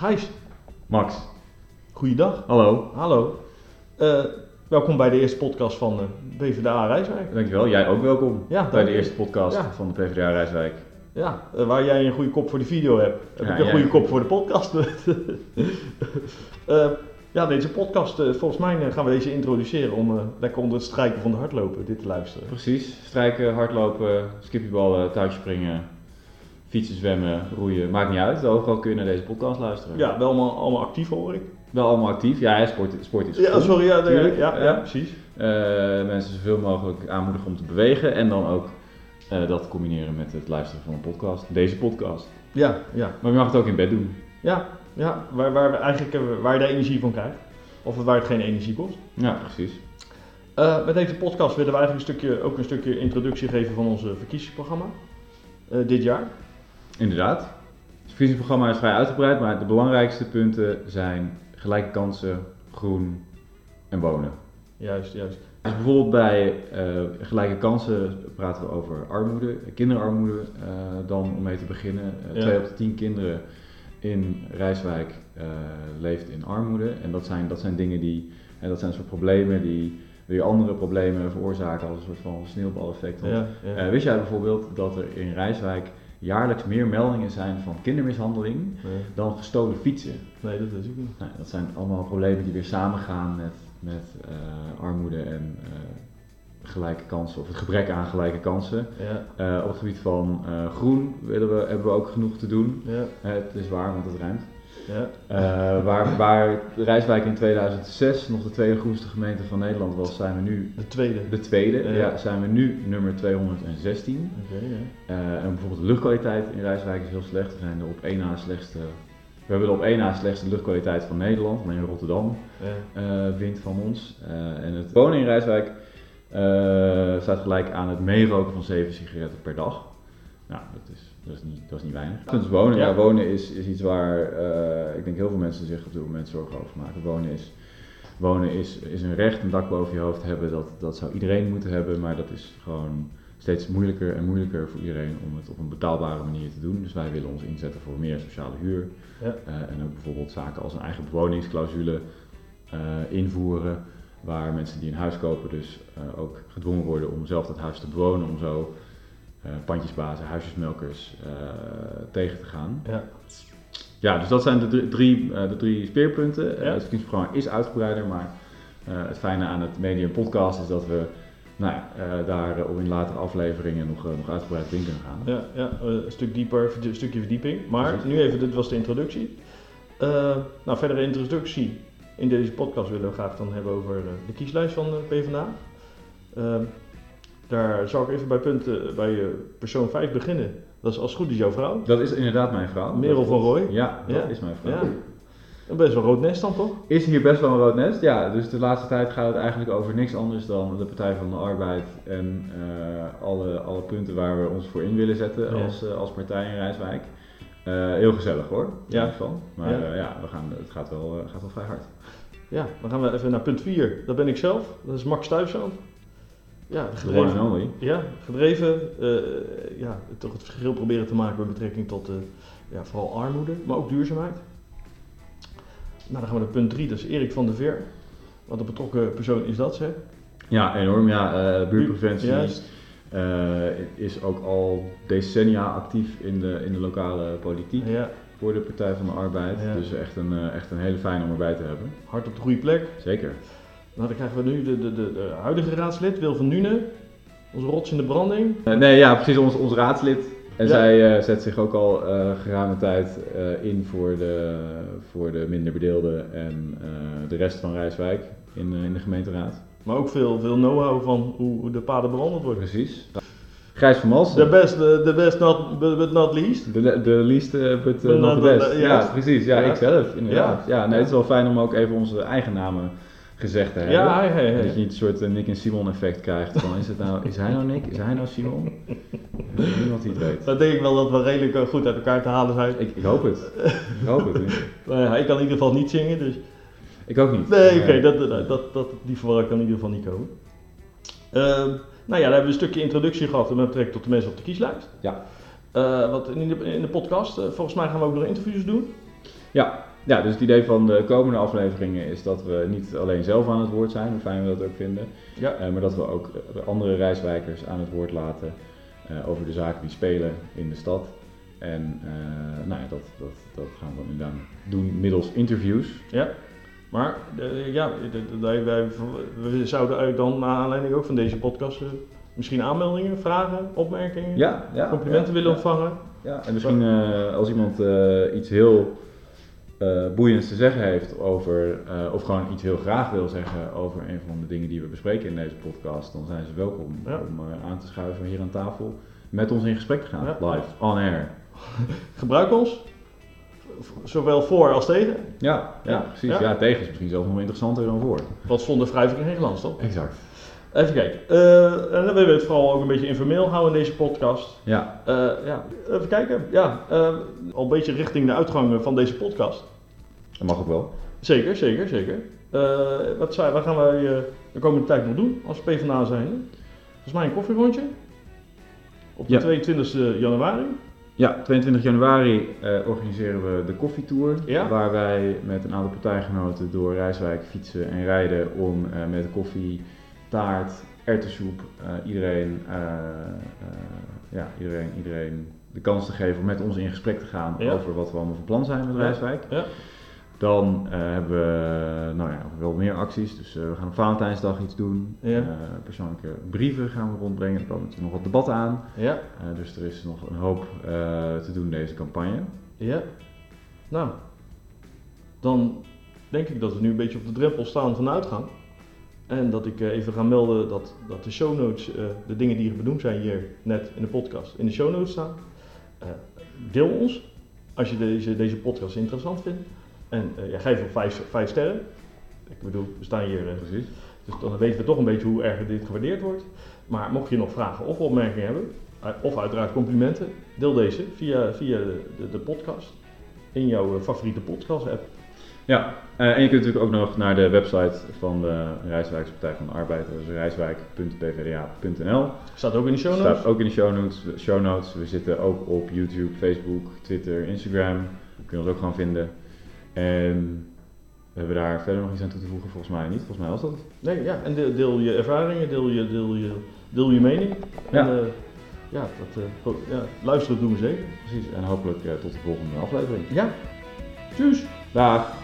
Gijs, Max, goeiedag. hallo. Hallo. Eh, welkom bij de eerste podcast van uh, BVDA Rijswijk. Dankjewel. Jij ook welkom Ja, bij de eerste podcast Ja. van de PvdA Rijswijk. Ja, eh, waar jij een goede kop voor de video hebt, heb Ja, ik een goede kop voor de podcast. Eh, ja, deze podcast, eh, volgens mij eh, gaan we deze introduceren om eh, lekker onder het strijken van de hardlopen dit te luisteren. Precies. Strijken, hardlopen, skipjeballen, touwspringen, fietsen, zwemmen, roeien. Maakt niet uit. Overal kun je naar deze podcast luisteren. Ja, wel allemaal, allemaal actief hoor ik. Wel allemaal actief. Ja, sport, sport is Ja, goed. sorry, ja, ja, ja, Ja. precies. Eh, mensen zoveel mogelijk aanmoedigen om te bewegen. En dan ook eh, dat combineren met het luisteren van een podcast. Deze podcast. Ja, ja, Maar je mag het ook in bed doen. ja, ja waar, waar we eigenlijk waar je de energie van krijgt. Of waar het geen energie kost. Ja, precies. Eh, met deze podcast willen we eigenlijk een stukje, ook een stukje introductie geven van ons verkiezingsprogramma. dit jaar. Inderdaad. Het verkiezingsprogramma is vrij uitgebreid, maar de belangrijkste punten zijn gelijke kansen, groen en wonen. Juist, juist. Dus bijvoorbeeld bij eh, gelijke kansen praten we over armoede, kinderarmoede eh, dan om mee te beginnen. Eh, Ja. Twee op de tien kinderen in Rijswijk eh, leeft in armoede. En dat zijn, dat zijn dingen die, en dat zijn soort problemen die weer andere problemen veroorzaken als een soort van sneeuwbaleffect. Want Ja, ja. eh, wist jij bijvoorbeeld dat er in Rijswijk jaarlijks meer meldingen zijn van kindermishandeling nee, dan gestolen fietsen? nee, dat is ik niet. Nou, dat zijn allemaal problemen die weer samengaan met, met eh, armoede en eh, gelijke kansen, of het gebrek aan gelijke kansen. Ja, Eh, op het gebied van groen willen we, hebben we ook genoeg te doen. ja, het is waar, want het ruimt. Ja. Eh, waar, waar Rijswijk in 2006 nog de tweede groenste gemeente van Nederland was, zijn we nu De tweede. de tweede. Ja. Ja, zijn we nu nummer 216. Oké, ja. Eh, en bijvoorbeeld de luchtkwaliteit in Rijswijk is heel slecht. We zijn de op één na slechtste. We hebben de op één na slechtste luchtkwaliteit van Nederland. Alleen Rotterdam ja. eh wint van ons. Eh, en het wonen in Rijswijk eh, staat gelijk aan het meeroken van 7 sigaretten per dag. Dat is, niet, dat is niet weinig. Dus wonen, Ja. ja. wonen is, is iets waar eh, ik denk heel veel mensen zich op dit moment zorgen over maken. Wonen is, wonen is, is een recht, een dak boven je hoofd hebben. Dat, dat zou iedereen moeten hebben, maar dat is gewoon steeds moeilijker en moeilijker voor iedereen om het op een betaalbare manier te doen. Dus wij willen ons inzetten voor meer sociale huur. Ja. Eh, en ook bijvoorbeeld zaken als een eigen bewoningsclausule eh, invoeren. Waar mensen die een huis kopen dus ook gedwongen worden om zelf dat huis te bewonen. Om zo pandjesbazen, huisjesmelkers eh, tegen te gaan. ja. Ja, dus dat zijn de drie, drie, eh, de drie speerpunten. Eh, Ja. het verkiezingsprogramma is uitgebreider, maar eh, het fijne aan het Medium Podcast is dat we nou ja, eh, daar eh, op in latere afleveringen nog, eh, nog uitgebreid in kunnen gaan. Ja, ja, eh, een stuk dieper, een stukje verdieping. Maar Precies. nu even, dit was de introductie. Eh, nou, verdere introductie in deze podcast willen we graag dan hebben over eh, de kieslijst van de PvdA. Daar zal ik even bij punten, bij eh, persoon 5 beginnen. Dat is als goed is jouw vrouw. Dat is inderdaad mijn vrouw. Merel van. Rooij. Ja, dat Ja. is mijn vrouw. Ja. Een best wel rood nest dan toch? Is hier best wel een rood nest? Ja, dus de laatste tijd gaat het eigenlijk over niks anders dan de Partij van de Arbeid en eh, alle, alle punten waar we ons voor in willen zetten Ja. als, eh, als partij in Rijswijk. Heel gezellig hoor, Ja. ja. van. Maar Ja. we gaan, het gaat wel, gaat wel vrij hard. Ja, dan gaan we even naar punt 4. Dat ben ik zelf. Dat is Max Thuisland. Ja, gedreven. Ja, gedreven. eh, ja, toch het verschil proberen te maken met betrekking tot eh, ja, vooral armoede, maar ook duurzaamheid. Nou, dan gaan we naar punt 3, dat is Erik van der Veer. Wat een betrokken persoon is dat, zeg? Ja, enorm. Ja, eh, buurtpreventie Juist. is ook al decennia actief in de, in de lokale politiek Ja, voor de Partij van de Arbeid. Ja. Dus echt een, echt een hele fijne om erbij te hebben. hard op de goede plek. Zeker. Nou, dan krijgen we nu de, de, de, de huidige raadslid, Wil van Nuenen. Onze rots in de branding. Eh, nee, ja, precies, ons, ons raadslid. En Ja. zij eh, zet zich ook al eh geruime tijd in voor de, voor de minder bedeelden en de rest van Rijswijk in, in de gemeenteraad. Maar ook veel, veel know-how van hoe, hoe de paden bewandeld worden. Precies. Gijs van De Malsen. best, de, de best not, but not least. De, de least, but uh, But not the best. ja. Ja, precies. Ja, Ja. ik zelf, inderdaad. Ja, nee, het is wel fijn om ook even onze eigen namen gezegd te hebben. Ja, hey, hey, hey. Dat je niet een soort eh, Nick en Simon effect krijgt van is, het nou, is hij nou Nick? Is hij nou Simon? Niemand die het weet. Dan denk ik wel dat we redelijk eh, goed uit elkaar te halen zijn. Ik, ik hoop het. Ik hoop het. Nou ja, ik kan in ieder geval niet zingen, dus... Ik ook niet. Nee, oké, Eh, dat, dat, dat, dat, die verwarring kan in ieder geval niet komen. Ehm, nou ja, dan hebben we een stukje introductie gehad met betrekking tot de mensen op de kieslijst. Ja. Eh, wat in de, in de podcast, volgens mij gaan we ook nog interviews doen. Ja, ja, dus het idee van de komende afleveringen is dat we niet alleen zelf aan het woord zijn, hoe fijn we dat ook vinden, Ja, eh, maar dat we ook eh, andere reiswijkers aan het woord laten eh, over de zaken die spelen in de stad. En nou ja, dat, dat, dat gaan we dan inderdaad doen middels interviews. ja. Maar ja, wij, wij, we zouden dan, naar aanleiding ook van deze podcast, misschien aanmeldingen, vragen, opmerkingen, Ja, ja. complimenten willen ontvangen. Ja, en misschien als iemand iets heel eh, boeiends te zeggen heeft over, eh, of gewoon iets heel graag wil zeggen over een van de dingen die we bespreken in deze podcast, dan zijn ze welkom Ja. om eh, aan te schuiven hier aan tafel met ons in gesprek te gaan, Ja. live, on air. Gebruik ons, zowel voor als tegen. Ja, ja, Ja. precies. Ja. Ja. tegen is misschien zelfs nog interessanter dan voor. Wat zonder wrijving geen glans, toch? Exact. Even kijken. Eh, en dan willen we het vooral ook een beetje informeel houden in deze podcast. Ja, Eh, ja, even kijken. Ja, eh, al een beetje richting de uitgang van deze podcast. dat mag ook wel. Zeker, zeker, zeker. Wat, zou- wat gaan wij de komende tijd nog doen als PvdA zijn? Volgens mij een koffierondje. Op de Ja. 22 januari. Ja, 22 januari organiseren we de koffietour. Ja. Waar wij met een aantal partijgenoten door Rijswijk fietsen en rijden om met koffie, taart, erwtensoep eh, iedereen, eh, eh, ja, iedereen, iedereen de kans te geven om met ons in gesprek te gaan Ja. over wat we allemaal van plan zijn met. Rijswijk. Ja. Dan hebben we nou ja, wel meer acties. Dus we gaan op Valentijnsdag iets doen. Ja. Persoonlijke brieven gaan we rondbrengen. Er komen natuurlijk nog wat debatten aan. Ja, dus er is nog een hoop te doen in deze campagne. ja. Nou, dan denk ik dat we nu een beetje op de drempel staan van de uitgang. En dat ik eh, even ga melden dat, dat de show notes, eh, de dingen die er benoemd zijn hier net in de podcast, in de show notes staan. Eh, deel ons als je deze, deze podcast interessant vindt. En ja, geef op vijf, vijf sterren. Ik bedoel, we staan hier, Precies. dus dan weten we toch een beetje hoe erg dit gewaardeerd wordt. Maar mocht je nog vragen of opmerkingen hebben, of uiteraard complimenten, deel deze via, via de, de, de podcast in jouw favoriete podcast-app. Ja, eh, en je kunt natuurlijk ook nog naar de website van de Rijswijkse Partij van de Arbeid. Dat is rijswijk.pvda.nl. Staat ook in de show notes. Staat ook in de show notes, show notes. We zitten ook op YouTube, Facebook, Twitter, Instagram. Kun je ons ook gewoon vinden. En we hebben daar verder nog iets aan toe te voegen? Volgens mij niet. Volgens mij was dat het. Nee, ja, en deel, deel je ervaringen, deel je, deel je, deel je mening. Ja. Eh, ja, dat, goed, ja, luisteren doen we zeker. Precies. En hopelijk tot de volgende aflevering. Ja, tjus! Dag!